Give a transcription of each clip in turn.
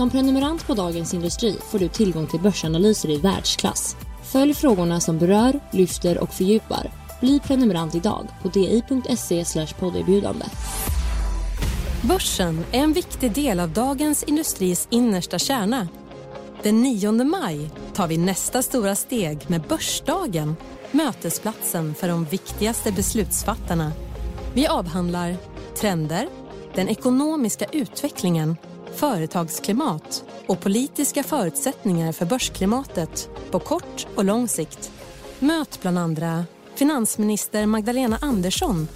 Som prenumerant på Dagens Industri får du tillgång till börsanalyser i världsklass. Följ frågorna som berör, lyfter och fördjupar. Bli prenumerant idag på di.se podderbjudande. Börsen är en viktig del av Dagens Industris innersta kärna. Den 9 maj tar vi nästa stora steg med Börsdagen mötesplatsen för de viktigaste beslutsfattarna. Vi avhandlar trender, den ekonomiska utvecklingen företagsklimat och politiska förutsättningar för börsklimatet på kort och lång sikt. Möt bland andra finansminister Magdalena Andersson,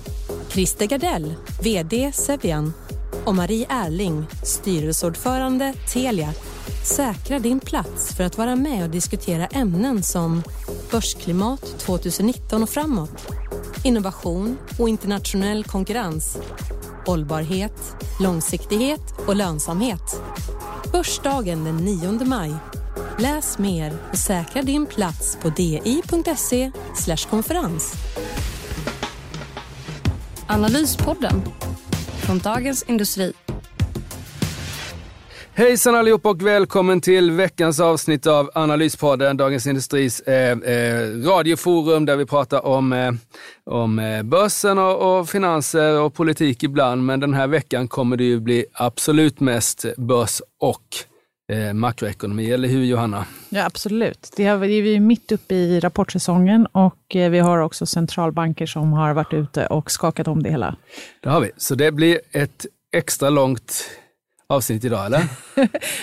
Christer Gardell, VD Sevian och Marie Erling, styrelseordförande Telia. Säkra din plats för att vara med och diskutera ämnen som börsklimat 2019 och framåt, innovation och internationell konkurrens hållbarhet, långsiktighet och lönsamhet. Börsdagen den 9 maj. Läs mer och säkra din plats på di.se konferens. Analyspodden från Dagens Industri. Hejsan allihop och välkommen till veckans avsnitt av Analyspodden, Dagens Industris eh, eh, radioforum där vi pratar om, eh, om eh, börsen och, och, finanser och politik ibland. Men den här veckan kommer det ju bli absolut mest börs och eh, makroekonomi, eller hur Johanna? Ja, absolut. Det är vi mitt uppe i rapportsäsongen och eh, vi har också centralbanker som har varit ute och skakat om det hela. Det har vi, så det blir ett extra långt avsnitt idag, eller?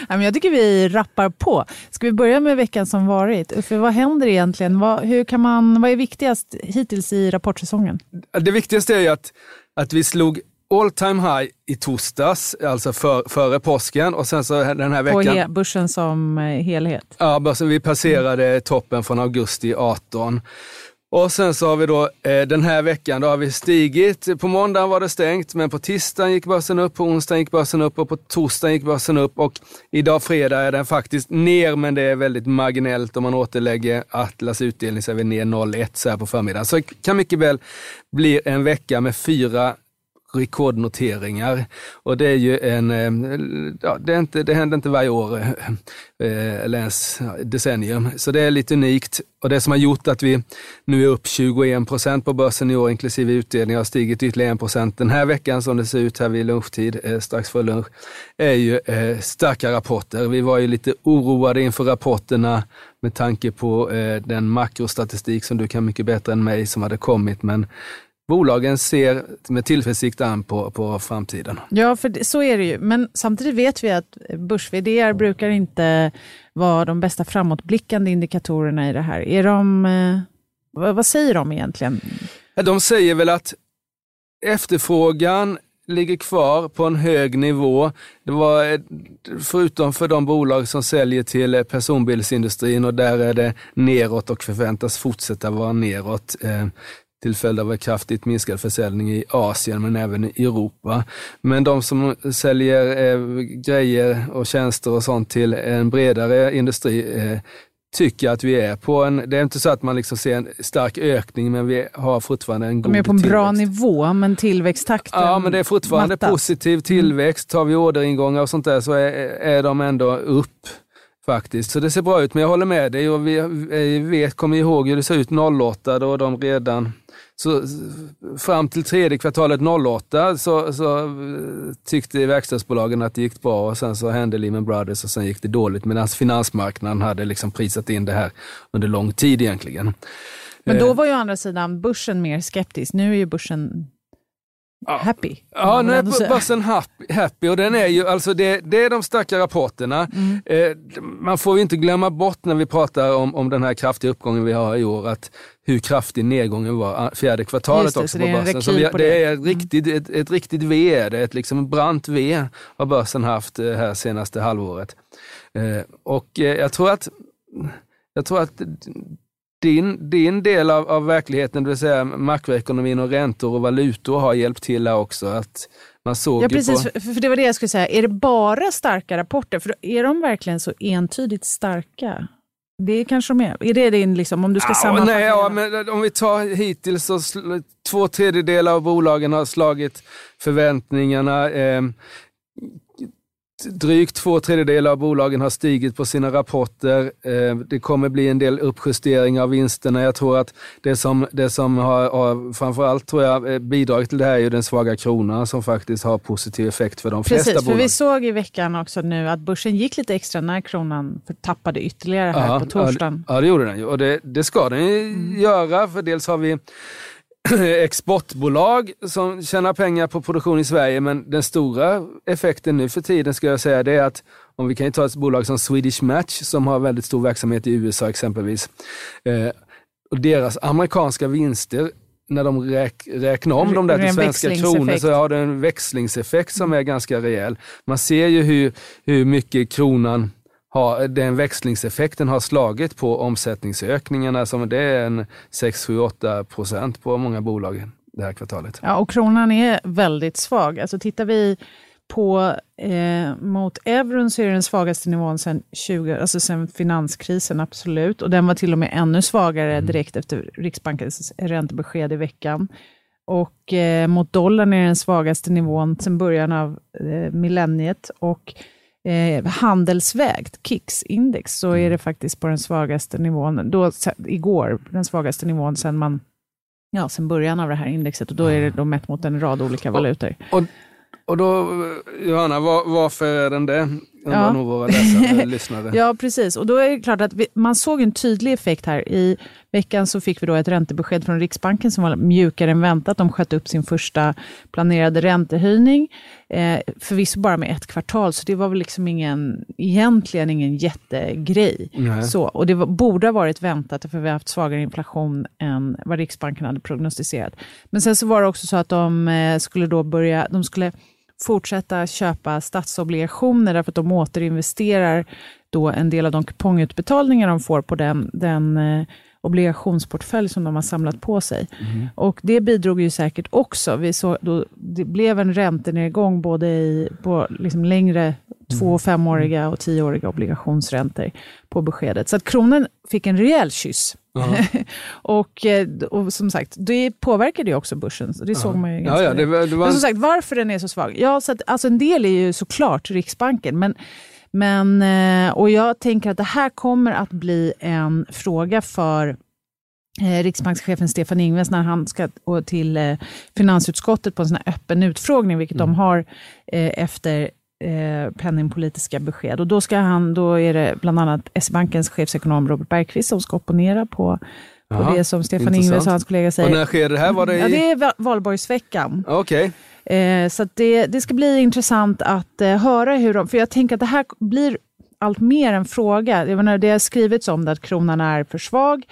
jag tycker vi rappar på. Ska vi börja med veckan som varit? För vad händer egentligen? Vad, hur kan man, vad är viktigast hittills i rapportsäsongen? Det viktigaste är att, att vi slog all time high i torsdags, alltså för, före påsken. Och sen så den här veckan... På he, börsen som eh, helhet? Ja, börsen, vi passerade toppen från augusti 18. Och sen så har vi då eh, den här veckan, då har vi stigit. På måndagen var det stängt, men på tisdagen gick börsen upp, på onsdagen gick börsen upp och på torsdagen gick börsen upp. Och idag fredag är den faktiskt ner, men det är väldigt marginellt om man återlägger Atlas utdelning så är vi ner 0,1 så här på förmiddagen. Så det kan mycket väl bli en vecka med fyra rekordnoteringar. Och det är ju en, eh, ja, det, är inte, det händer inte varje år, eh, eh, eller ens decennium. Så det är lite unikt. Och det som har gjort att vi nu är upp 21 procent på börsen i år, inklusive utdelning, har stigit ytterligare 1 procent den här veckan som det ser ut här vid lunchtid, strax före lunch, är ju starka rapporter. Vi var ju lite oroade inför rapporterna med tanke på den makrostatistik som du kan mycket bättre än mig som hade kommit, men bolagen ser med tillförsikt an på, på framtiden. Ja, för det, så är det ju. Men samtidigt vet vi att börs brukar inte vara de bästa framåtblickande indikatorerna i det här. Är de, eh, vad säger de egentligen? De säger väl att efterfrågan ligger kvar på en hög nivå. Det var, förutom för de bolag som säljer till personbilsindustrin och där är det neråt och förväntas fortsätta vara neråt. Till följd av kraftigt minskad försäljning i Asien men även i Europa. Men de som säljer eh, grejer och tjänster och sånt till en bredare industri eh, tycker att vi är på en, det är inte så att man liksom ser en stark ökning men vi har fortfarande en god tillväxt. De är på en bra nivå men tillväxttakten Ja men det är fortfarande mattas. positiv mm. tillväxt. Tar vi orderingångar och sånt där så är, är de ändå upp faktiskt. Så det ser bra ut men jag håller med dig och vi, vi vet, kommer ihåg hur det såg ut 08 då de redan så fram till tredje kvartalet 08 så, så tyckte verkstadsbolagen att det gick bra och sen så hände Lehman Brothers och sen gick det dåligt medan finansmarknaden hade liksom prisat in det här under lång tid egentligen. Men då eh. var ju å andra sidan börsen mer skeptisk. Nu är ju börsen happy. Ja, nu är börsen happy, happy och den är ju, alltså det, det är de starka rapporterna. Mm. Eh, man får ju inte glömma bort när vi pratar om, om den här kraftiga uppgången vi har i år, att hur kraftig nedgången var ah, fjärde kvartalet det, också på börsen. Så vi, det, det är riktigt, ett, ett riktigt V, det är ett liksom brant V har börsen haft eh, här senaste halvåret. Eh, och jag tror att jag tror att din, din del av, av verkligheten, det vill säga makroekonomin och räntor och valutor har hjälpt till här också. Att man såg ja, precis, på... för, för det var det jag skulle säga. Är det bara starka rapporter? För är de verkligen så entydigt starka? Det kanske de är. Är det din, liksom, om du ska ja, sammanfatta? Nej, ja, men om vi tar hittills så två tredjedelar av bolagen har slagit förväntningarna. Eh, Drygt två tredjedelar av bolagen har stigit på sina rapporter. Eh, det kommer bli en del uppjusteringar av vinsterna. Jag tror att det som, det som har, har framförallt tror jag, eh, bidragit till det här är ju den svaga kronan som faktiskt har positiv effekt för de Precis, flesta bolag. För vi såg i veckan också nu att börsen gick lite extra när kronan tappade ytterligare här ja, på torsdagen. Ja, det gjorde den ju och det, det ska den ju mm. göra för dels har vi exportbolag som tjänar pengar på produktion i Sverige, men den stora effekten nu för tiden ska jag säga det är att om vi kan ta ett bolag som Swedish Match som har väldigt stor verksamhet i USA exempelvis. Eh, och deras amerikanska vinster när de räk, räknar om dem där till svenska kronor så har det en växlingseffekt som är ganska rejäl. Man ser ju hur, hur mycket kronan har, den växlingseffekten har slagit på omsättningsökningarna. Som det är en 6, 7, 8 procent på många bolag det här kvartalet. Ja, och kronan är väldigt svag. Alltså tittar vi på eh, mot euron så är det den svagaste nivån sedan, 20, alltså finanskrisen, absolut. Och den var till och med ännu svagare mm. direkt efter Riksbankens räntebesked i veckan. Och eh, mot dollarn är den svagaste nivån sedan början av eh, millenniet. Och eh, handelsvägt, KIX-index, så är det mm. faktiskt på den svagaste nivån, då, igår, den svagaste nivån sedan man Ja, sen början av det här indexet och då är det då mätt mot en rad olika valutor. Och, och, och då, Johanna, var, varför är den det? Undrar ja. nog våra läsare, lyssnare. Ja, precis. Och då är det klart att vi, man såg en tydlig effekt här. I veckan så fick vi då ett räntebesked från Riksbanken som var mjukare än väntat. De sköt upp sin första planerade räntehöjning. Eh, förvisso bara med ett kvartal, så det var väl liksom ingen, egentligen ingen jättegrej. Så, och det var, borde ha varit väntat, för vi har haft svagare inflation än vad Riksbanken hade prognostiserat. Men sen så var det också så att de eh, skulle då börja, de skulle fortsätta köpa statsobligationer därför att de återinvesterar då en del av de kupongutbetalningar de får på den, den eh, obligationsportfölj som de har samlat på sig. Mm. Och Det bidrog ju säkert också. Vi såg, då, det blev en räntenedgång både i, på liksom längre två och mm. femåriga och tioåriga obligationsräntor på beskedet. Så att kronan fick en rejäl kyss. Uh-huh. och, eh, och, som sagt, det påverkade ju också börsen. Det såg man ju ganska ja, ja, det var, det var... Men som sagt, varför den är så svag? Ja, så att, alltså en del är ju såklart Riksbanken, men men, eh, och jag tänker att det här kommer att bli en fråga för eh, riksbankschefen Stefan Ingves när han ska till finansutskottet på en sån öppen utfrågning, vilket mm. de har efter penningpolitiska besked. Och då, ska han, då är det bland annat S-bankens chefsekonom Robert Bergqvist som ska opponera på, på Aha, det som Stefan. Ingves och hans kollega säger. Och när sker det här? Var det i... Ja, det är valborgsveckan. Okay. Eh, så det, det ska bli intressant att eh, höra hur de... För jag tänker att det här blir allt mer en fråga. Jag menar, det har skrivits om det, att kronan är för svag.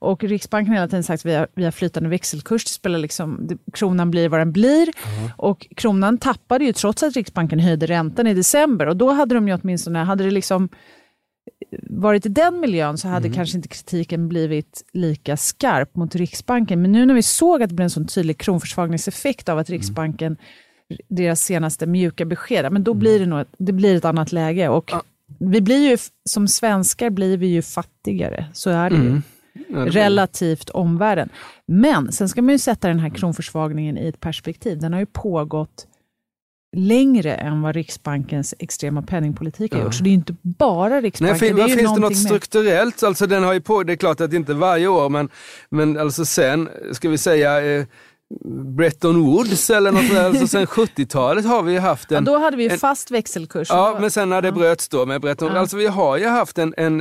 Och Riksbanken har hela tiden sagt att vi har, vi har flytande växelkurs, det spelar liksom, det, kronan blir vad den blir. Mm. Och kronan tappade ju trots att Riksbanken höjde räntan i december. Och då hade de ju åtminstone, hade det liksom varit i den miljön så hade mm. kanske inte kritiken blivit lika skarp mot Riksbanken. Men nu när vi såg att det blev en sån tydlig kronförsvagningseffekt av att mm. Riksbanken, mm. deras senaste mjuka besked, men då mm. blir det nog ett, det blir ett annat läge. Och. Vi blir ju, som svenskar blir vi ju fattigare, så är det ju. Mm. Ja, relativt omvärlden. Men sen ska man ju sätta den här kronförsvagningen i ett perspektiv. Den har ju pågått längre än vad Riksbankens extrema penningpolitik har ja. gjort. Så det är inte bara Riksbanken. Nej, fin, det finns det något strukturellt? Alltså den har ju på, det är klart att det inte varje år, men, men alltså sen, ska vi säga, eh, Bretton Woods eller något där, alltså sen 70-talet har vi haft en... Ja, då hade vi en, fast växelkurs. Ja, men sen när det bröts då med Bretton Woods. Alltså vi har ju haft en, en,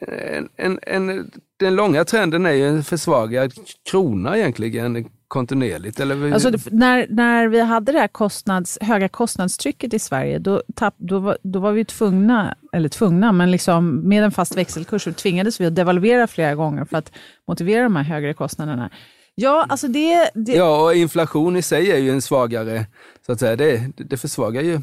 en, en, en den långa trenden är ju en försvagad krona egentligen kontinuerligt? Eller? Alltså, när, när vi hade det här kostnads, höga kostnadstrycket i Sverige, då, tapp, då, var, då var vi tvungna, eller tvungna, men liksom med en fast växelkurs så tvingades vi att devalvera flera gånger för att motivera de här högre kostnaderna. Ja, alltså det, det... ja, och inflation i sig är ju en svagare, så att säga, det, det försvagar ju.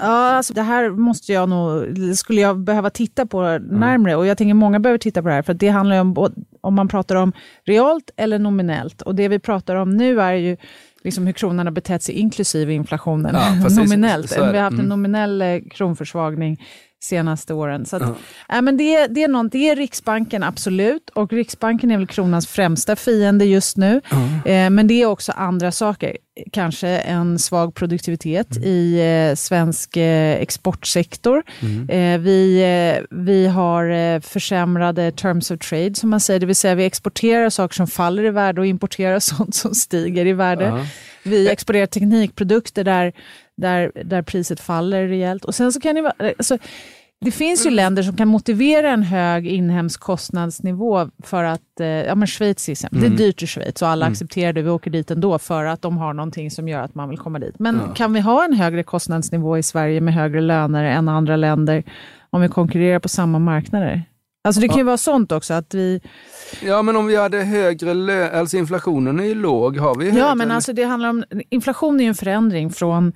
Ja, alltså det här måste jag nog, skulle jag behöva titta på närmre och jag tänker många behöver titta på det här för det handlar ju om om man pratar om realt eller nominellt. Och det vi pratar om nu är ju liksom hur kronan har betett sig inklusive inflationen ja, nominellt. Vi har haft en mm. nominell eh, kronförsvagning senaste åren. Så att, ja. äh, men det, det, är något, det är Riksbanken, absolut. Och Riksbanken är väl kronans främsta fiende just nu. Ja. Eh, men det är också andra saker. Kanske en svag produktivitet mm. i eh, svensk eh, exportsektor. Mm. Eh, vi, vi har försämrade terms of trade, som man säger. Det vill säga vi exporterar saker som faller i värde och importerar sånt som stiger i värde. Ja. Vi exporterar teknikprodukter där där, där priset faller rejält. Och sen så kan det, alltså, det finns ju länder som kan motivera en hög inhemsk kostnadsnivå för att, eh, ja men Schweiz exempel, mm. det är mm. dyrt i Schweiz och alla mm. accepterar det, vi åker dit ändå för att de har någonting som gör att man vill komma dit. Men ja. kan vi ha en högre kostnadsnivå i Sverige med högre löner än andra länder om vi konkurrerar på samma marknader? Alltså det kan ju vara sånt också att vi... Ja men om vi hade högre lön, alltså inflationen är ju låg, har vi högre? Ja men alltså det handlar om, inflation är ju en förändring från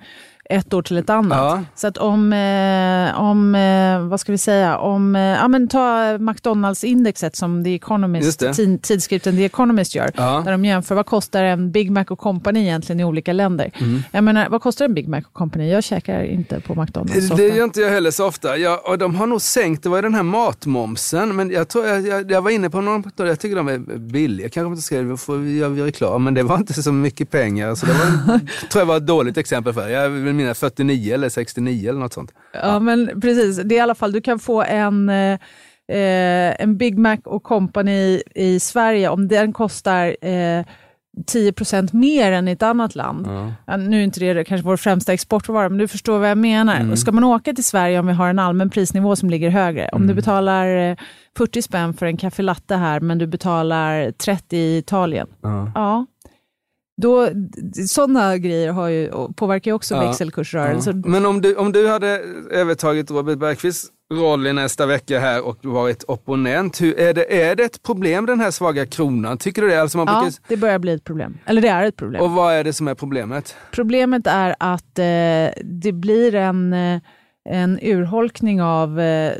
ett år till ett annat. Ja. Så att om, eh, om eh, vad ska vi säga, om, eh, ja men ta McDonalds-indexet som The Economist, det. tidskriften The Economist gör, ja. där de jämför vad kostar en Big Mac och Company egentligen i olika länder. Mm. Jag menar, vad kostar en Big Mac och Company? Jag käkar inte på McDonalds Det gör inte jag heller så ofta. Jag, och de har nog sänkt, det var ju den här matmomsen, men jag tror jag, jag, jag var inne på någon, jag tycker de är billiga, kanske inte ska göra reklam, men det var inte så mycket pengar. Så det var, tror jag var ett dåligt exempel för. Jag mina 49 eller 69 eller något sånt. Ja, ja. men precis. Det är i alla fall, du kan få en, eh, en Big Mac och Company i Sverige, om den kostar eh, 10 mer än i ett annat land. Ja. Nu är inte det kanske vår främsta exportvara, men du förstår vad jag menar. Mm. Ska man åka till Sverige om vi har en allmän prisnivå som ligger högre, om mm. du betalar 40 eh, spänn för en kaffe latte här, men du betalar 30 i Italien. Ja. ja då, sådana grejer har ju, påverkar ju också ja, växelkursrörelser. Ja. Men om du, om du hade övertagit Robert Bergqvists roll i nästa vecka här och varit opponent, hur, är, det, är det ett problem den här svaga kronan? Tycker du det? Alltså man ja, brukar... det börjar bli ett problem. Eller det är ett problem. Och vad är det som är problemet? Problemet är att eh, det blir en eh, en urholkning av eh,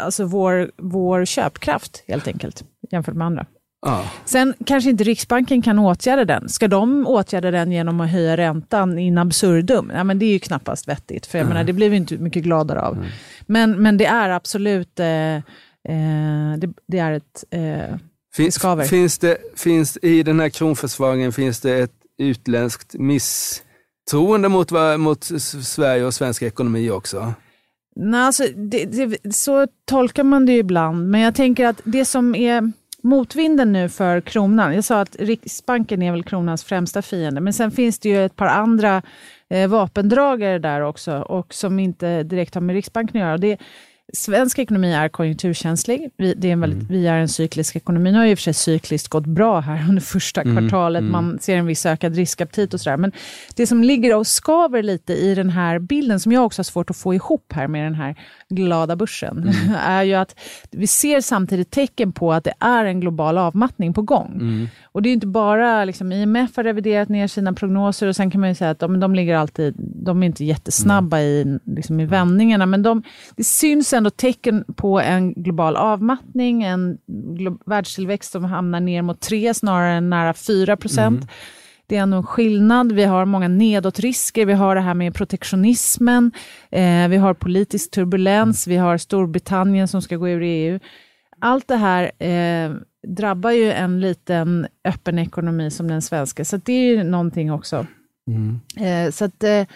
alltså vår, vår köpkraft helt enkelt jämfört med andra. Ja. Sen kanske inte Riksbanken kan åtgärda den. Ska de åtgärda den genom att höja räntan in absurdum? Ja, men det är ju knappast vettigt, för jag mm. menar, det blir vi inte mycket gladare av. Mm. Men, men det är absolut eh, eh, det, det, är ett eh, finns, finns, det, finns I den här kronförsvagningen finns det ett utländskt misstroende mot, mot Sverige och svensk ekonomi också? Nej, alltså, det, det, så tolkar man det ibland, men jag tänker att det som är motvinden nu för kronan. Jag sa att Riksbanken är väl kronans främsta fiende, men sen finns det ju ett par andra eh, vapendragare där också och som inte direkt har med Riksbanken att göra. Det, Svensk ekonomi är konjunkturkänslig. Vi, det är en väldigt, mm. vi är en cyklisk ekonomi. Nu har ju i och för sig cykliskt gått bra här under första mm. kvartalet. Mm. Man ser en viss ökad riskaptit och sådär. Men det som ligger och skaver lite i den här bilden, som jag också har svårt att få ihop här med den här glada börsen, mm. är ju att vi ser samtidigt tecken på att det är en global avmattning på gång. Mm. Och det är inte bara, liksom, IMF har reviderat ner sina prognoser och sen kan man ju säga att de, de ligger alltid, de är inte jättesnabba i, liksom, i vändningarna, men de, det syns ändå tecken på en global avmattning, en världstillväxt som hamnar ner mot 3 snarare än nära 4 procent. Det är en skillnad. Vi har många nedåtrisker. Vi har det här med protektionismen. Eh, vi har politisk turbulens. Vi har Storbritannien som ska gå ur EU. Allt det här eh, drabbar ju en liten öppen ekonomi som den svenska, så det är ju någonting också. Mm. Eh, så att, eh,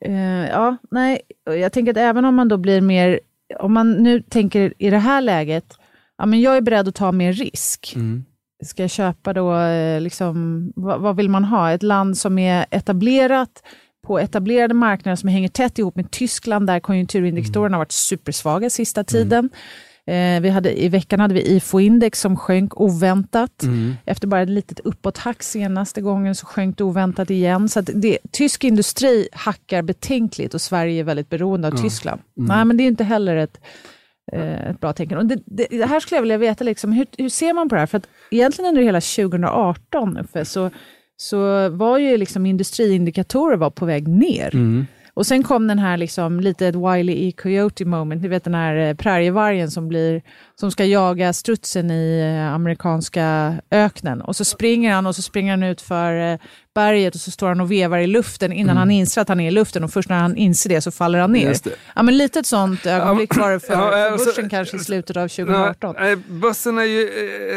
eh, ja, nej, jag tänker att även om man då blir mer, om man nu tänker i det här läget, ja men jag är beredd att ta mer risk. Mm. Ska jag köpa då, eh, liksom, vad, vad, vill man ha? Ett land som är etablerat, på etablerade marknader som hänger tätt ihop med Tyskland, där konjunkturindikatorerna mm. har varit supersvaga sista tiden. Eh, vi hade, I veckan hade vi IFO-index som sjönk oväntat. Mm. Efter bara ett litet uppåthack senaste gången så sjönk det oväntat igen. Så det, tysk industri hackar betänkligt och Sverige är väldigt beroende av mm. Tyskland. Nej, men det är inte heller ett, Eh, ett bra tecken. Och det, det, det, här skulle jag vilja veta, liksom, hur, hur ser man på det här? För att egentligen under hela 2018 för så, så var ju liksom industriindikatorer var på väg ner. Mm. Och sen kom den här liksom, lite ett Wiley E. Coyote moment, ni vet den här eh, prärievargen som, blir, som ska jaga strutsen i eh, amerikanska öknen. Och så springer han och så springer han ut för eh, berget och så står han och vevar i luften innan mm. han inser att han är i luften och först när han inser det så faller han ner. Ja, men lite ett sånt ögonblick var det för, ja, för alltså, börsen kanske i slutet av 2018. Nej, börsen är ju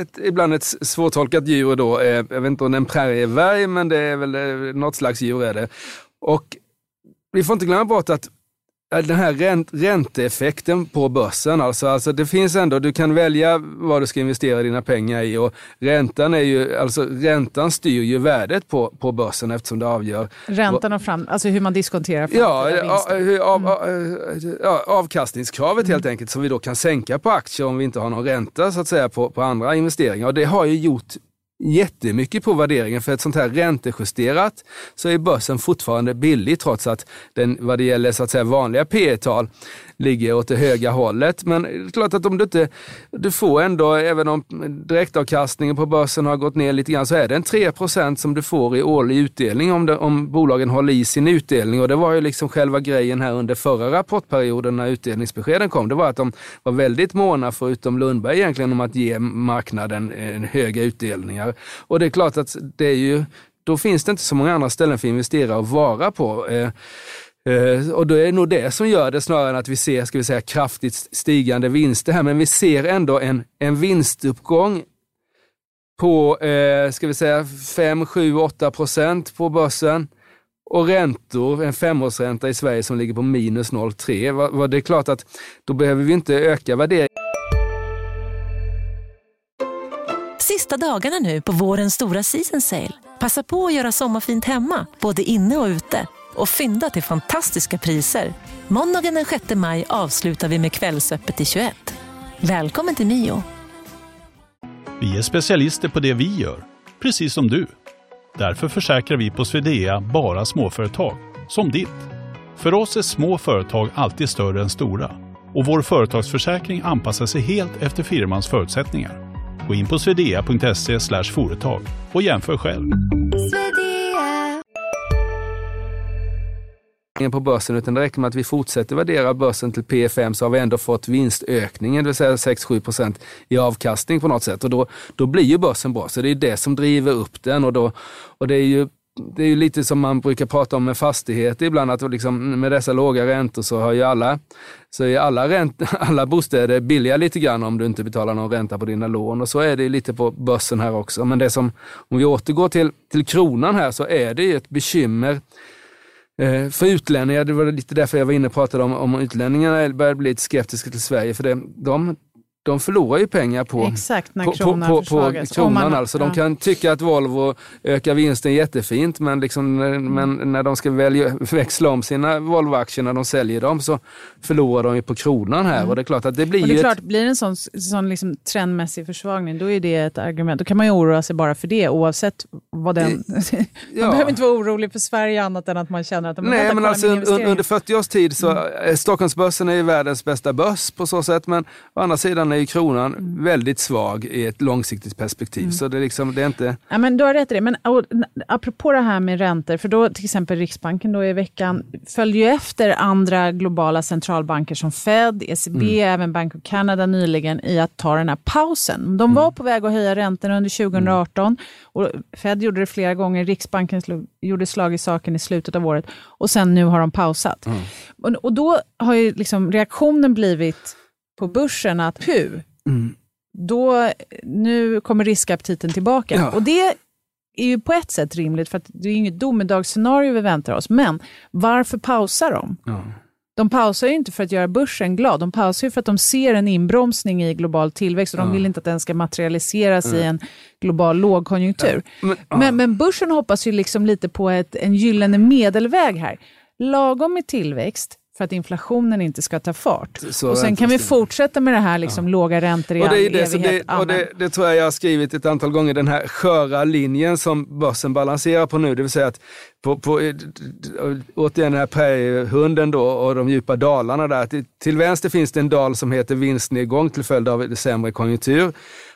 ett, ibland ett svårtolkat djur då. Jag vet inte om det är en prärievarg men det är väl något slags djur är det. Och vi får inte glömma bort att den här ränt, ränteeffekten på börsen, alltså, alltså det finns ändå, du kan välja vad du ska investera dina pengar i och räntan, är ju, alltså, räntan styr ju värdet på, på börsen eftersom det avgör. Räntan och fram, alltså hur man diskonterar framtida ja, vinster. Av, av, mm. ja, avkastningskravet mm. helt enkelt som vi då kan sänka på aktier om vi inte har någon ränta så att säga på, på andra investeringar. Och det har ju gjort jättemycket på värderingen. För ett sånt här räntejusterat så är börsen fortfarande billig trots att den vad det gäller så att säga vanliga P tal ligger åt det höga hållet. Men det är klart att om du inte, du får ändå, även om direktavkastningen på börsen har gått ner lite grann, så är det en 3 som du får i årlig utdelning om, det, om bolagen håller i sin utdelning. Och det var ju liksom själva grejen här under förra rapportperioden när utdelningsbeskeden kom. Det var att de var väldigt måna, förutom Lundberg egentligen, om att ge marknaden eh, höga utdelningar. Och det är klart att det är ju då finns det inte så många andra ställen för investerare att vara på. Eh, Eh, och då är det nog det som gör det snarare än att vi ser ska vi säga, kraftigt stigande vinster här. Men vi ser ändå en, en vinstuppgång på eh, ska vi säga 5, 7, 8 procent på börsen. Och räntor, en femårsränta i Sverige som ligger på minus 0,3. Det är klart att då behöver vi inte öka värderingen. Sista dagarna nu på vårens stora season sale. Passa på att göra sommarfint hemma, både inne och ute och fynda till fantastiska priser. Måndagen den 6 maj avslutar vi med Kvällsöppet i 21. Välkommen till Mio. Vi är specialister på det vi gör, precis som du. Därför försäkrar vi på Swedea bara småföretag, som ditt. För oss är små företag alltid större än stora och vår företagsförsäkring anpassar sig helt efter firmans förutsättningar. Gå in på swedea.se företag och jämför själv. På börsen utan det räcker med att vi fortsätter värdera börsen till P5 så har vi ändå fått vinstökningen, det vill säga 6-7 procent i avkastning på något sätt. Och då, då blir ju börsen bra. Så det är det som driver upp den och, då, och det är ju det är ju lite som man brukar prata om med fastigheter ibland, att liksom med dessa låga räntor så har ju alla, så är alla, ränt, alla bostäder billiga lite grann om du inte betalar någon ränta på dina lån. Och så är det lite på börsen här också. Men det som, om vi återgår till, till kronan här, så är det ju ett bekymmer eh, för utlänningar, det var lite därför jag var inne och pratade om, om utlänningarna börjar bli lite skeptiska till Sverige. För det, de de förlorar ju pengar på, Exakt, på, kronan, på, på, på kronan. Man, alltså. De ja. kan tycka att Volvo ökar vinsten jättefint, men, liksom, mm. men när de ska välja, växla om sina Volvo-aktier när de säljer dem så förlorar de ju på kronan här. Mm. Och det är klart att det blir och det är klart, ett... blir en sån, sån liksom trendmässig försvagning, då är det ett argument. Då kan man ju oroa sig bara för det, oavsett vad den... man ja. behöver inte vara orolig för Sverige annat än att man känner att... Man Nej, men alltså, under 40 års tid så, mm. Stockholmsbörsen är ju världens bästa börs på så sätt, men å andra sidan är ju kronan mm. väldigt svag i ett långsiktigt perspektiv. Mm. Så det liksom, det är inte... Ja, men du har rätt i det. Men och, apropå det här med räntor, för då till exempel Riksbanken då i veckan följde ju efter andra globala centralbanker som Fed, ECB, mm. även Bank of Canada nyligen i att ta den här pausen. De var mm. på väg att höja räntorna under 2018 mm. och Fed gjorde det flera gånger. Riksbanken slog, gjorde slag i saken i slutet av året och sen nu har de pausat. Mm. Och, och då har ju liksom reaktionen blivit på börsen att hu, mm. då, nu kommer riskaptiten tillbaka. Ja. Och det är ju på ett sätt rimligt, för det är inget domedagsscenario vi väntar oss. Men varför pausar de? Ja. De pausar ju inte för att göra börsen glad, de pausar ju för att de ser en inbromsning i global tillväxt och de vill inte att den ska materialiseras i en global lågkonjunktur. Men, men, men, börsen hoppas ju liksom lite på ett, en gyllene medelväg här. Lagom med tillväxt, för att inflationen inte ska ta fart. Så och sen kan vi fortsätta med det här liksom, låga räntor i och det, all är det, evighet. det, och det, det tror jag jag har skrivit ett antal gånger, den här sköra linjen som börsen balanserar på nu. Det vill säga att på, på, återigen den här präriehunden då och de djupa dalarna där. Till, till vänster finns det en dal som heter vinstnedgång till följd av sämre konjunktur.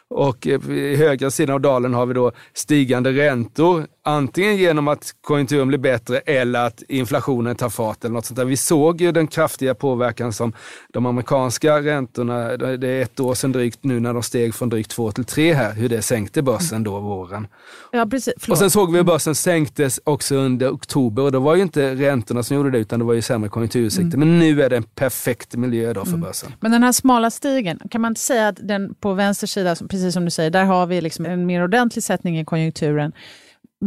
Och i högra sidan av dalen har vi då stigande räntor antingen genom att konjunkturen blir bättre eller att inflationen tar fart eller något sånt där. Vi såg ju den kraftiga påverkan som de amerikanska räntorna, det är ett år sedan drygt nu när de steg från drygt två till tre här, hur det sänkte börsen då våren. Ja, precis. Och sen såg vi hur börsen sänktes också under oktober och då var ju inte räntorna som gjorde det utan det var ju sämre konjunkturutsikter. Mm. Men nu är det en perfekt miljö då för mm. börsen. Men den här smala stigen, kan man inte säga att den på vänster sida, precis som du säger, där har vi liksom en mer ordentlig sättning i konjunkturen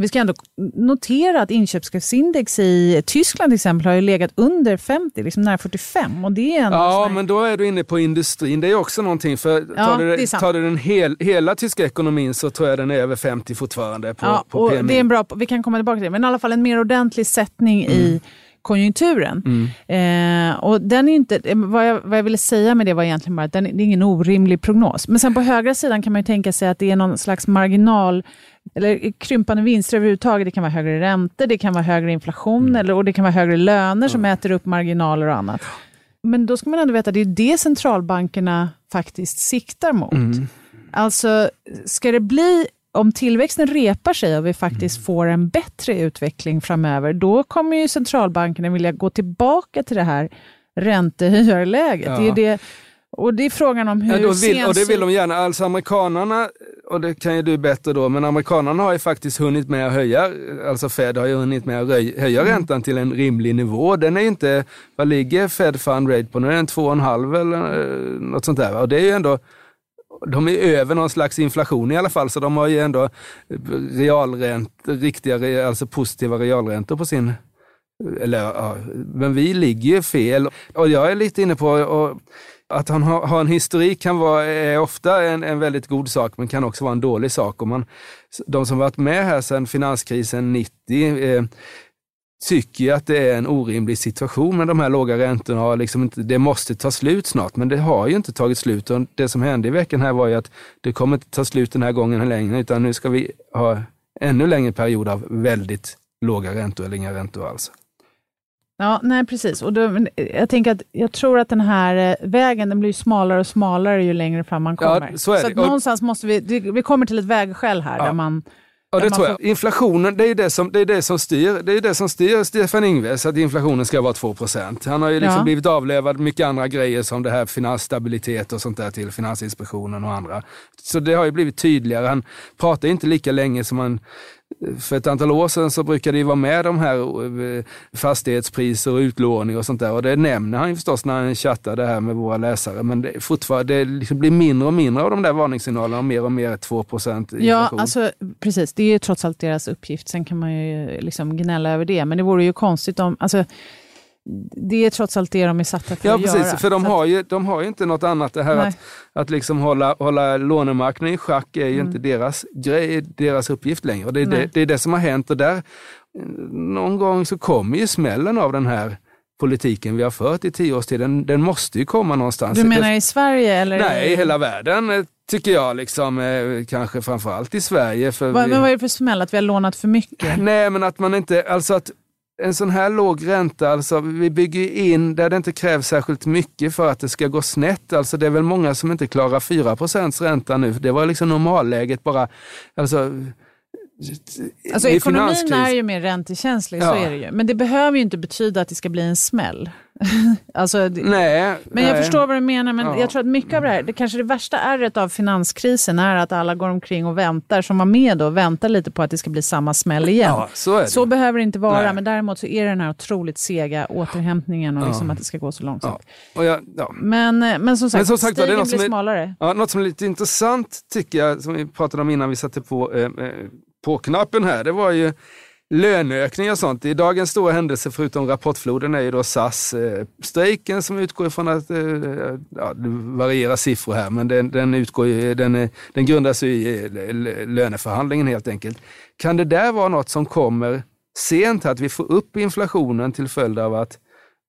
vi ska ändå notera att inköpschefsindex i Tyskland till exempel har ju legat under 50, liksom nära 45. Och det är ja, men då är du inne på industrin. Det är också någonting. För tar, ja, du, tar du den hel, hela tyska ekonomin så tror jag den är över 50 fortfarande på, ja, på och PMI. Det är en bra, vi kan komma tillbaka till det, men i alla fall en mer ordentlig sättning mm. i konjunkturen. Mm. Eh, och den är inte, vad, jag, vad jag ville säga med det var egentligen bara att den, det är ingen orimlig prognos. Men sen på högra sidan kan man ju tänka sig att det är någon slags marginal eller krympande vinster överhuvudtaget. Det kan vara högre räntor, det kan vara högre inflation mm. eller, och det kan vara högre löner som äter upp marginaler och annat. Men då ska man ändå veta att det är det centralbankerna faktiskt siktar mot. Mm. Alltså, ska det bli om tillväxten repar sig och vi faktiskt mm. får en bättre utveckling framöver, då kommer ju centralbankerna vilja gå tillbaka till det här räntehöjarläget. Ja. Det är det, och det är frågan om hur... Ja, vill, och det vill de gärna. Alltså amerikanarna, och det kan ju du bättre då, men amerikanarna har ju faktiskt hunnit med att höja, alltså Fed har ju hunnit med att höja mm. räntan till en rimlig nivå. Den är inte, vad ligger Fed Fund Rate på nu? Är den 2,5 eller eh, något sånt där? Och det är ju ändå de är över någon slags inflation i alla fall, så de har ju ändå realränt, riktiga, alltså positiva realräntor på sin... Eller, ja, men vi ligger ju fel. Och jag är lite inne på och, att han har, har, en historik kan vara, är ofta en, en väldigt god sak, men kan också vara en dålig sak. Och man, de som varit med här sedan finanskrisen 90, eh, tycker att det är en orimlig situation med de här låga räntorna. liksom inte, det måste ta slut snart, men det har ju inte tagit slut. Och det som hände i veckan här var ju att det kommer inte ta slut den här gången längre, utan nu ska vi ha ännu längre period av väldigt låga räntor eller inga räntor alls. Ja, nej precis. Och då, jag, tänker att, jag tror att den här eh, vägen den blir smalare och smalare ju längre fram man kommer. Ja, så så någonstans måste vi, vi kommer till ett vägskäl här ja. där man Ja, det tror jag. Inflationen, det är det som, det är det som styr. Det är det som styr Stefan Ingves, att inflationen ska vara 2% Han har ju liksom ja. blivit avlövad mycket andra grejer som det här finansstabilitet och sånt där till Finansinspektionen och andra. Så det har ju blivit tydligare. Han pratar inte lika länge som han för ett antal år sedan så brukade det vara med de här eh, fastighetspriser och utlåning och sånt där. Och det nämner han ju förstås när han chattar det här med våra läsare. Men det, fortfarande, det liksom blir mindre och mindre av de där varningssignalerna och mer och mer 2 inflation. Ja, alltså, precis. Det är ju trots allt deras uppgift. Sen kan man ju liksom gnälla över det. Men det vore ju konstigt om... Alltså, det är trots allt det de är satta för ja, att precis, göra. För de har, ju, de har ju inte något annat. Det här att, att liksom hålla, hålla lånemarknaden i schack är ju mm. inte deras grej, deras uppgift längre. Det, är det, det, är det som har hänt och där någon gång så kommer ju smällen av den här politiken vi har fört i tio års tid. Den, den måste ju komma någonstans. Du menar i Sverige? Eller Nej, i hela världen eh, tycker jag. Liksom, eh, kanske framförallt i Sverige. För Va, vi... Men vad är det för smäll? Att vi har lånat för mycket? Nej, men att man inte... Alltså att en sån här låg ränta, alltså vi bygger in där det inte krävs särskilt mycket för att det ska gå snett. Alltså det är väl många som inte klarar 4% ränta nu. Det var liksom normalläget bara. Alltså, Alltså ekonomin är ju mer räntekänslig, ja. så är det ju. Men det behöver ju inte betyda att det ska bli en smäll. alltså, det, nej, men jag förstår vad du menar, men ja. jag tror att mycket av det här, det kanske det värsta ärret av finanskrisen är att alla går omkring och väntar, som var med då, väntar lite på att det ska bli samma smäll igen. Ja, så, så behöver det inte vara, nej. men däremot så är det den här otroligt sega återhämtningen och liksom att det ska gå så långsamt. Jag, men, men som sagt, men som sagt stigen blir är, smalare. Ja, något som är lite intressant tycker jag, som vi pratade om innan vi satte på eh, på knappen här, det var ju löneökningar och sånt. I dagens stora händelse, förutom rapportfloden, är ju då SAS-strejken eh, som utgår ifrån att, eh, ja, det varierar siffror här, men den, den, utgår, den, eh, den grundas i löneförhandlingen helt enkelt. Kan det där vara något som kommer sent, att vi får upp inflationen till följd av att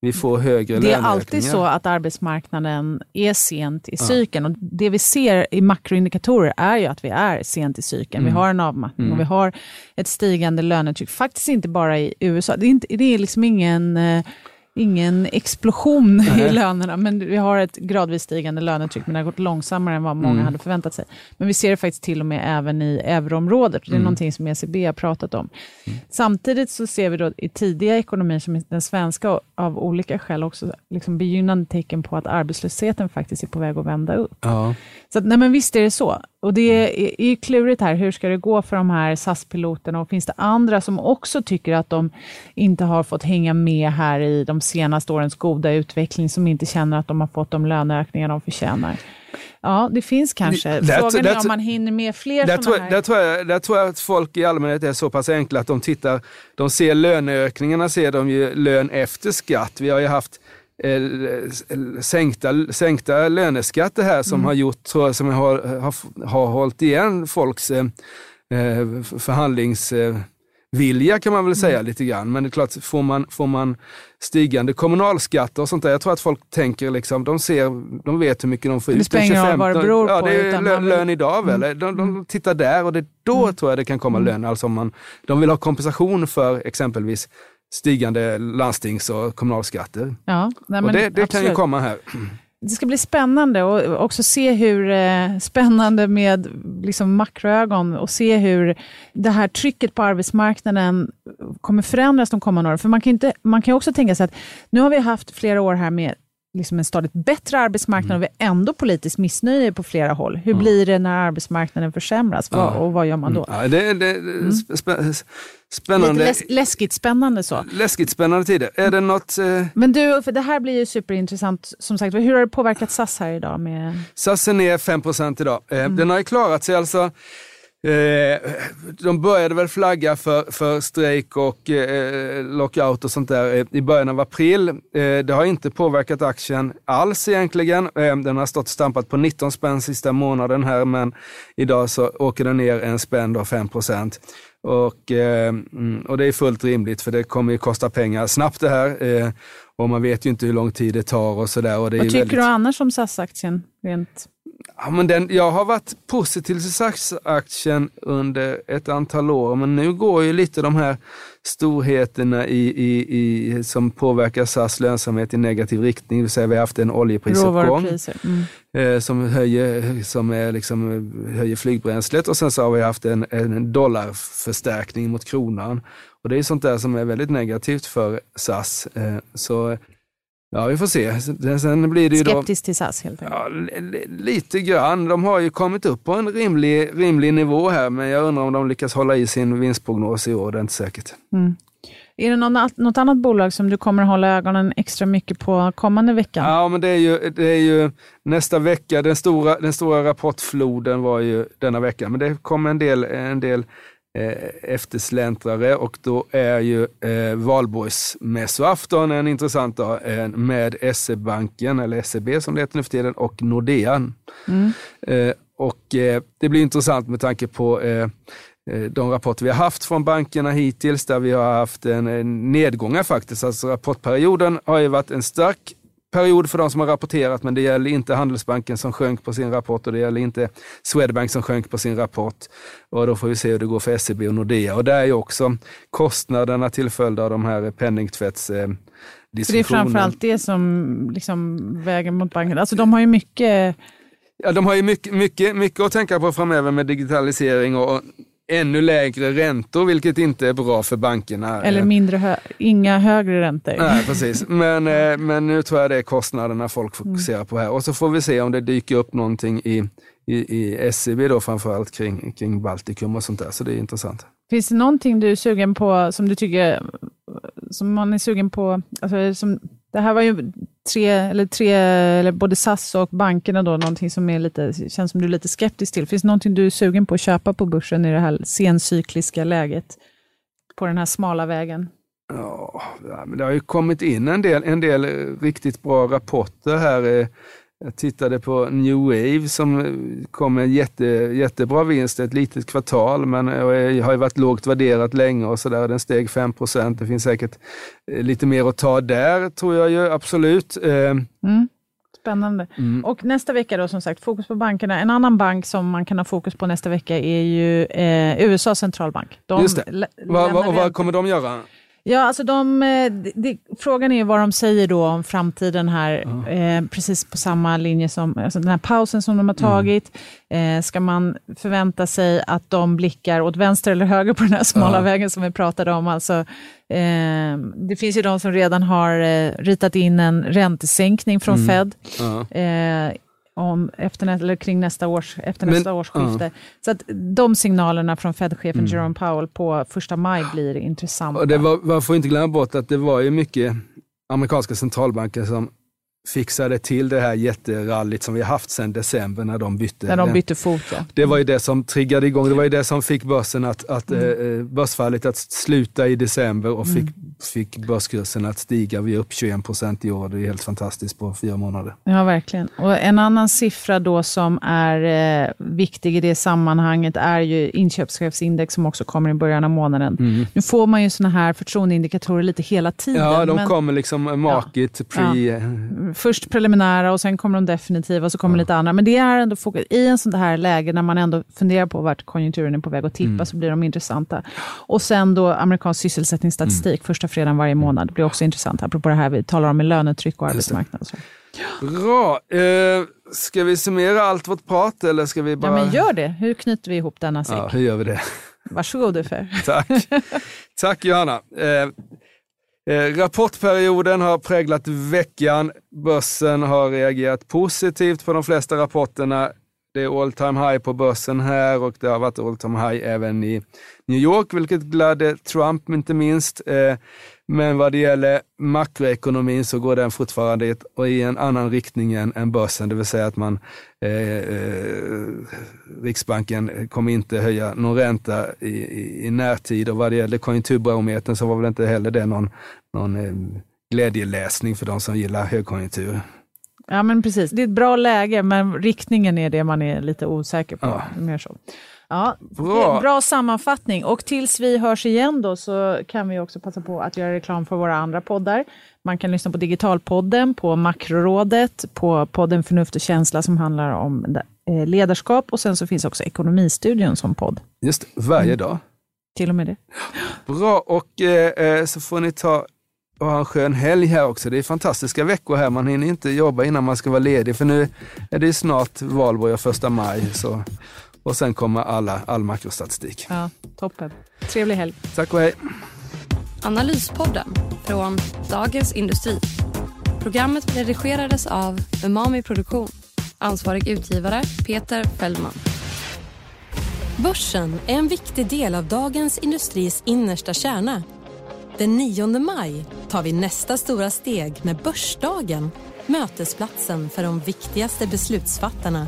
vi får högre Det är alltid så att arbetsmarknaden är sent i cykeln. Och det vi ser i makroindikatorer är ju att vi är sent i cykeln. Vi Mm. har en avmattning Mm. och vi har ett stigande lönetryck. Faktiskt inte bara i USA. Det är, inte, det är liksom ingen, eh, ingen explosion i lönerna, men vi har ett gradvis stigande lönetryck, men det har gått långsammare än vad många Mm. hade förväntat sig. Men vi ser det faktiskt till och med även i euroområdet. Det är Mm. någonting som ECB har pratat om. Samtidigt så ser vi då i tidiga ekonomier som den svenska av olika skäl också liksom begynnande tecken på att arbetslösheten faktiskt är på väg att vända upp. Ja. Så att, nej men visst är det så. Och det är, är ju klurigt här, hur ska det gå för de här SAS-piloterna och finns det andra som också tycker att de inte har fått hänga med här i de senaste årens goda utveckling, som inte känner att de har fått de löneökningar de förtjänar? Ja, det finns kanske. Frågan är om man hinner med fler Där sådana tror, här. där, tror jag, där tror jag att folk i allmänhet är så pass enkla att de tittar, de ser löneökningarna, ser de ju lön efter skatt. Vi har ju haft sänkta, sänkta löneskatter här som Mm. har gjort, tror jag, som har, har, har hållit igen folks eh, eh, förhandlingsvilja kan man väl säga lite grann. Men det är klart, får man, får man stigande kommunalskatter och sånt där, jag tror att folk tänker liksom, de ser, de vet hur mycket de får Det ut. spelar ingen roll vad det beror ja, på, det är lön, Mm. lön idag väl? De, de tittar där och det, då tror jag det kan komma lön. Alltså om man, de vill ha kompensation för exempelvis stigande landstings och kommunalskatter. Ja, nej, och det, det kan ju komma här. Det ska bli spännande och också se hur, eh, spännande med liksom makroögon och se hur det här trycket på arbetsmarknaden kommer förändras de kommande åren. För man kan, inte, man kan ju också tänka sig att nu har vi haft flera år här med liksom en stadigt bättre arbetsmarknad och vi är ändå politiskt missnöje på flera håll. Hur blir det när arbetsmarknaden försämras Vad- och vad gör man då? Ja, det, det, sp- spännande. Lite läs, läskigt spännande så. Läskigt spännande tider. Är det något... Eh, Men du, för det här blir ju superintressant. Som sagt, hur har det påverkat SAS här idag? Med... SAS är ner 5% idag. Eh, Den har ju klarat sig alltså. Eh, de började väl flagga för, för strejk och eh, lockout och sånt där eh, i början av april. Eh, det har inte påverkat aktien alls egentligen. Den har stått och stampat på 19 spänn sista månaden här, men idag så åker den ner en spänn då, 5 och, eh, mm, och det är fullt rimligt för det kommer ju kosta pengar snabbt det här. Och man vet ju inte hur lång tid det tar och sådär. Vad tycker du annars om SAS-aktien? Rent... Ja, men den, jag har varit positiv till SAS-aktien under ett antal år, men nu går ju lite de här storheterna i, i, i, som påverkar SAS lönsamhet i negativ riktning. Det vill säga vi har haft en oljeprisuppgång. Mm. eh, som, höjer, som är liksom, höjer flygbränslet och sen så har vi haft en, en dollarförstärkning mot kronan. Och det är sånt där som är väldigt negativt för SAS. Eh, så ja, vi får se. Sen- blir det ju då... Skeptisk till SAS helt enkelt. Ja, li- li- lite grann. De har ju kommit upp på en rimlig, rimlig nivå här, men jag undrar om de lyckas hålla i sin vinstprognos i år. Det är inte säkert. Mm. Är det någon, något annat bolag som du kommer hålla ögonen extra mycket på kommande veckan? Ja, men det är ju, det är ju nästa vecka. Den stora, den stora rapportfloden var ju denna vecka, men det kommer en del, en del eftersläntrare och då är ju eh, valborgsmässoafton en intressant dag eh, med SE-banken, eller SEB som det heter nu för tiden, och Nordea. Mm. Eh, och eh, det blir intressant med tanke på eh, eh, de rapporter vi har haft från bankerna hittills, där vi har haft en, en nedgång faktiskt. Alltså rapportperioden har ju varit en stark period för de som har rapporterat, men det gäller inte Handelsbanken som sjönk på sin rapport och det gäller inte Swedbank som sjönk på sin rapport. Och då får vi se hur det går för SEB och Nordea. Och där är ju också kostnaderna till följd av de här penningtvätts eh, det är framförallt det som liksom väger mot banken. Alltså de har ju mycket, Ja, de har ju mycket, mycket, mycket att tänka på framöver med digitalisering och ännu lägre räntor, vilket inte är bra för bankerna. eller Eh, mindre hö, inga högre räntor. Nej, precis. Men, eh, men nu tror jag det är kostnaderna folk Mm. fokuserar på här. Och så får vi se om det dyker upp någonting i, i, i SEB då framförallt kring, kring Baltikum och sånt där. Så det är intressant. Finns det någonting du är sugen på som du tycker, som man är sugen på, alltså som, det här var ju tre, eller tre, eller både SAS och bankerna då, någonting som är lite, känns som du är lite skeptisk till. Finns det någonting du är sugen på att köpa på börsen i det här sencykliska läget? På den här smala vägen? Ja, men det har ju kommit in en del, en del eh, riktigt bra rapporter här. Eh, jag tittade på New Wave som kom med en jätte, jättebra vinst, ett litet kvartal, men har ju varit lågt värderat länge och sådär. Den steg 5% Det finns säkert eh, lite mer att ta där, tror jag ju absolut. Eh, mm. Spännande. Mm. Och nästa vecka då, som sagt, fokus på bankerna. En annan bank som man kan ha fokus på nästa vecka är ju eh, USAs centralbank. De Just det. Va, va, och vad kommer de göra? Ja, alltså de, eh, de, frågan är vad de säger då om framtiden här, ja. eh, precis på samma linje som alltså den här pausen som de har mm. tagit. Mm. Eh, ska man förvänta sig att de blickar åt vänster eller höger på den här smala ja. vägen som vi pratade om? Alltså, eh, det finns ju de som redan har eh, ritat in en räntesänkning från mm. Fed. Ja eh, om efter, eller kring nästa, års, efter Men, nästa årsskifte. Uh. Så att de signalerna från Fed-chefen mm. Jerome Powell på första maj blir intressanta. Och det var, man får inte glömma bort att det var ju mycket amerikanska centralbanker som fixade till det här jätterallyt som vi har haft sedan december när de bytte. När de bytte fot, ja. Det var ju det som triggade igång, det var ju det som fick börsen att, att mm. eh, börsfallet att sluta i december och fick, mm. fick börskursen att stiga. Vi är upp 21 procent i år, det är helt fantastiskt på fyra månader. Ja, verkligen. Och en annan siffra då som är eh, viktig i det sammanhanget är ju inköpschefsindex som också kommer i början av månaden. Mm. Nu får man ju sådana här förtroendeindikatorer lite hela tiden. Ja, de men, kommer liksom market, ja, pre... Ja först preliminära och sen kommer de definitiva och så kommer ja. lite andra. Men det är ändå fokus. I en sån här läge när man ändå funderar på vart konjunkturen är på väg att tippa mm. så blir de intressanta. Och sen då amerikansk sysselsättningsstatistik mm. första fredagen varje månad. Det blir också intressant, apropå det här vi talar om med lönetryck och arbetsmarknad. Bra. Eh, ska vi summera allt vårt prat eller ska vi bara... Ja, men gör det. Hur knyter vi ihop denna säck? Ja, hur gör vi det? Varsågod Uffe. Tack. Tack Johanna. Eh, Eh, rapportperioden har präglat veckan. Börsen har reagerat positivt på de flesta rapporterna. Det är all time high på börsen här och det har varit all time high även i New York, vilket gladde Trump inte minst. Eh, men vad det gäller makroekonomin så går den fortfarande i en annan riktning än, än börsen, det vill säga att man, eh, eh, Riksbanken kommer inte höja någon ränta i, i, i närtid och vad det gäller konjunkturbarometern så var väl inte heller det någon, någon eh, glädjeläsning för de som gillar högkonjunktur. Ja men precis, det är ett bra läge men riktningen är det man är lite osäker på. Ja. Mer så. Ja, bra. bra sammanfattning. Och tills vi hörs igen då så kan vi också passa på att göra reklam för våra andra poddar. Man kan lyssna på Digitalpodden, på Makrorådet, på podden Förnuft och känsla som handlar om eh, ledarskap och sen så finns också Ekonomistudion som podd. Just varje mm. dag. Till och med det. Bra, och eh, eh, så får ni ta och ha en skön helg här också. Det är fantastiska veckor här. Man hinner inte jobba innan man ska vara ledig, för nu är det snart valborg och första maj. Så och sen kommer alla, all makrostatistik. Ja, toppen. Trevlig helg. Tack och hej. Analyspodden från Dagens Industri. Programmet redigerades av Umami Produktion. Ansvarig utgivare Peter Fellman. Börsen är en viktig del av Dagens Industris innersta kärna. Den 9 maj tar vi nästa stora steg med Börsdagen mötesplatsen för de viktigaste beslutsfattarna.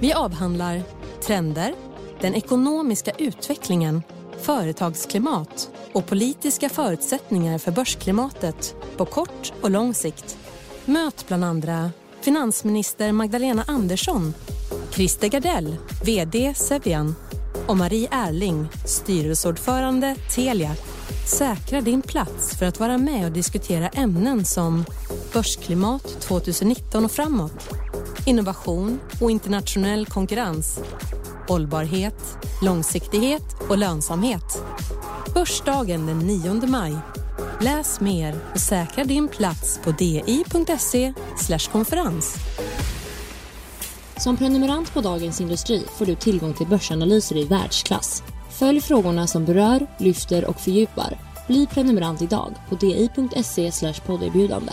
Vi avhandlar trender, den ekonomiska utvecklingen, företagsklimat och politiska förutsättningar för börsklimatet på kort och lång sikt. Möt bland andra finansminister Magdalena Andersson, Christer Gardell, VD Sevian och Marie Erling, styrelseordförande Telia. Säkra din plats för att vara med och diskutera ämnen som börsklimat 2019 och framåt, innovation och internationell konkurrens hållbarhet, långsiktighet och lönsamhet. Börsdagen den 9 maj. Läs mer och säkra din plats på di.se konferens. Som prenumerant på Dagens Industri får du tillgång till börsanalyser i världsklass. Följ frågorna som berör, lyfter och fördjupar. Bli prenumerant idag på di.se podderbjudande.